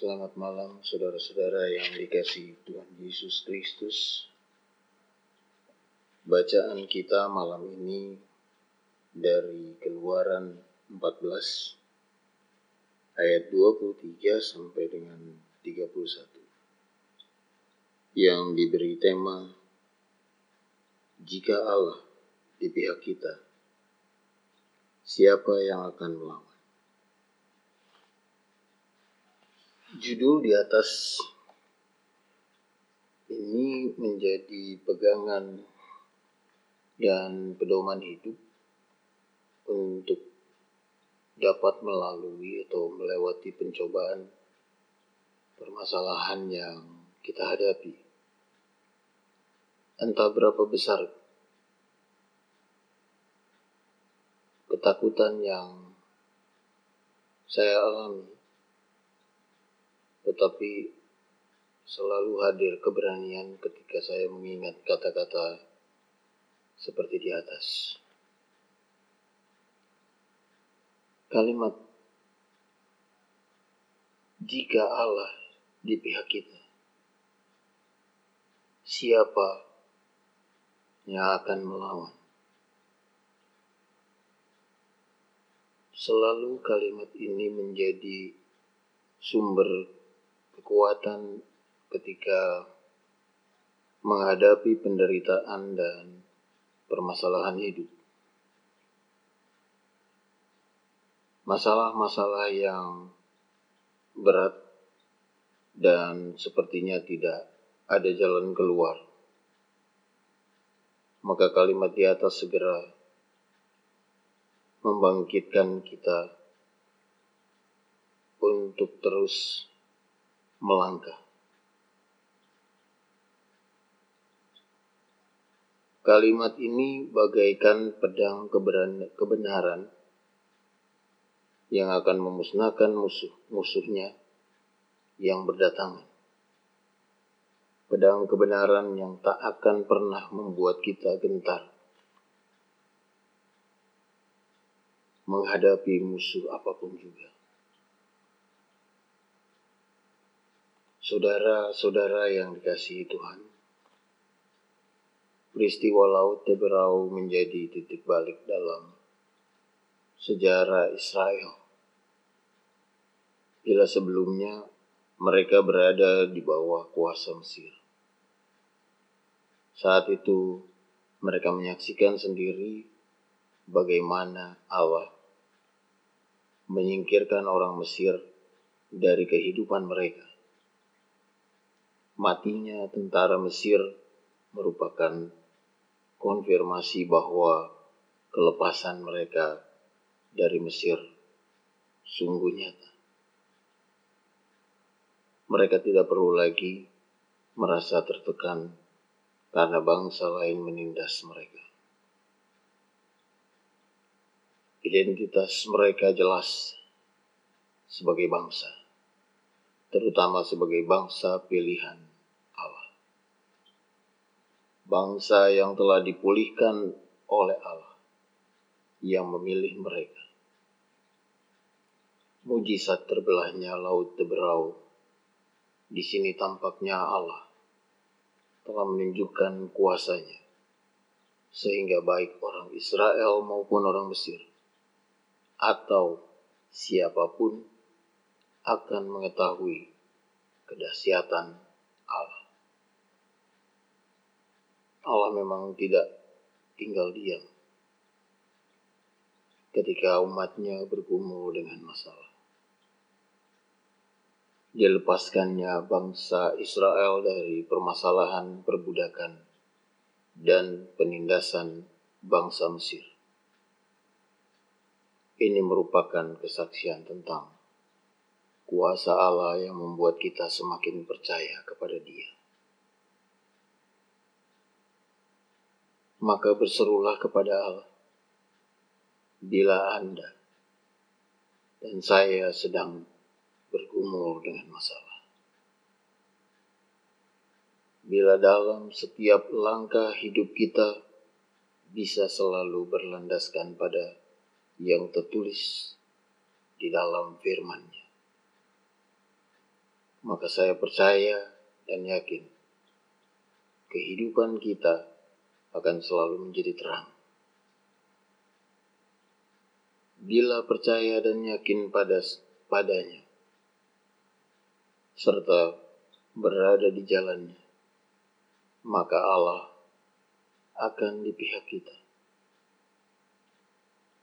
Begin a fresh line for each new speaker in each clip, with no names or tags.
Selamat malam saudara-saudara yang dikasih Tuhan Yesus Kristus. Bacaan kita malam ini dari Keluaran 14 ayat 23 sampai dengan 31 yang diberi tema Jika Allah di pihak kita, siapa yang akan melawan? Judul di atas ini menjadi pegangan dan pedoman hidup untuk dapat melalui atau melewati pencobaan permasalahan yang kita hadapi. Entah berapa besar ketakutan yang saya alami tetapi selalu hadir keberanian ketika saya mengingat kata-kata seperti di atas. Kalimat jika Allah di pihak kita, siapa yang akan melawan? Selalu kalimat ini menjadi sumber kekuatan ketika menghadapi penderitaan dan permasalahan hidup. Masalah-masalah yang berat dan sepertinya tidak ada jalan keluar. Maka kalimat di atas segera membangkitkan kita untuk terus melangkah. Kalimat ini bagaikan pedang kebenaran yang akan memusnahkan musuh-musuhnya yang berdatangan. Pedang kebenaran yang tak akan pernah membuat kita gentar menghadapi musuh apa pun juga. Saudara-saudara yang dikasihi Tuhan, peristiwa Laut Teberau menjadi titik balik dalam sejarah Israel. Bila sebelumnya mereka berada di bawah kuasa Mesir. Saat itu mereka menyaksikan sendiri bagaimana Allah menyingkirkan orang Mesir dari kehidupan mereka matinya tentara Mesir merupakan konfirmasi bahwa kelepasan mereka dari Mesir sungguh nyata. Mereka tidak perlu lagi merasa tertekan karena bangsa lain menindas mereka. Identitas mereka jelas sebagai bangsa, terutama sebagai bangsa pilihan bangsa yang telah dipulihkan oleh Allah yang memilih mereka. Mujizat terbelahnya laut Teberau. Di sini tampaknya Allah telah menunjukkan kuasanya sehingga baik orang Israel maupun orang Mesir atau siapa pun akan mengetahui kedahsyatan Allah. Allah memang tidak tinggal diam ketika umatnya bergumul dengan masalah. Dilepaskannya bangsa Israel dari permasalahan perbudakan dan penindasan bangsa Mesir. Ini merupakan kesaksian tentang kuasa Allah yang membuat kita semakin percaya kepada Dia. Maka berserulah kepada Allah. Bila Anda dan saya sedang bergumul dengan masalah. Bila dalam setiap langkah hidup kita bisa selalu berlandaskan pada yang tertulis di dalam firman-Nya. maka saya percaya dan yakin kehidupan kita akan selalu menjadi terang. Bila percaya dan yakin pada padanya, serta berada di jalannya, maka Allah akan di pihak kita.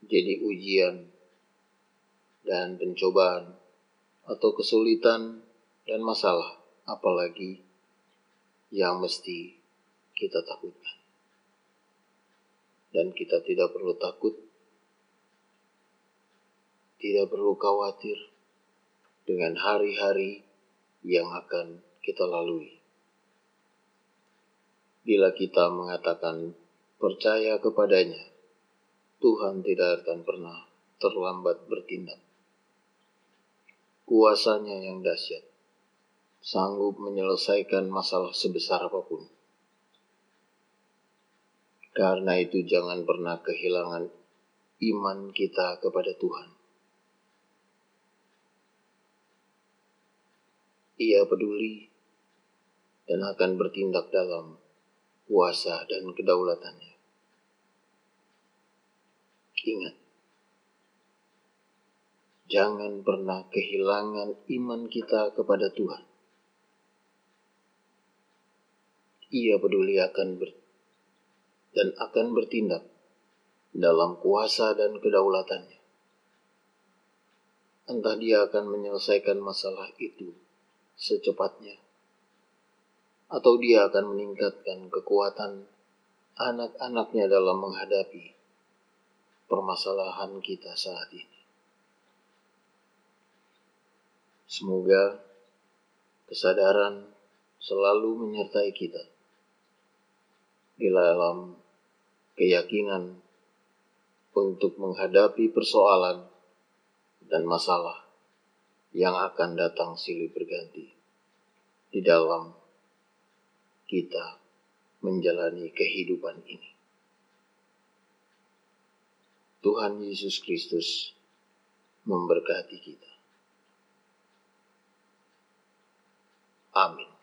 Jadi ujian dan pencobaan atau kesulitan dan masalah apalagi yang mesti kita takutkan. Dan kita tidak perlu takut, tidak perlu khawatir dengan hari-hari yang akan kita lalui. Bila kita mengatakan percaya kepadanya, Tuhan tidak akan pernah terlambat bertindak. Kuasanya yang dahsyat, sanggup menyelesaikan masalah sebesar apa pun. Karena itu jangan pernah kehilangan iman kita kepada Tuhan. Ia peduli dan akan bertindak dalam kuasa dan kedaulatannya. Ingat, jangan pernah kehilangan iman kita kepada Tuhan. Ia peduli akan ber dan akan bertindak dalam kuasa dan kedaulatannya. Entah dia akan menyelesaikan masalah itu secepatnya. Atau dia akan meningkatkan kekuatan anak-anaknya dalam menghadapi permasalahan kita saat ini. Semoga kesadaran selalu menyertai kita di dalam keyakinan untuk menghadapi persoalan dan masalah yang akan datang silih berganti di dalam kita menjalani kehidupan ini. Tuhan Yesus Kristus memberkati kita. Amin.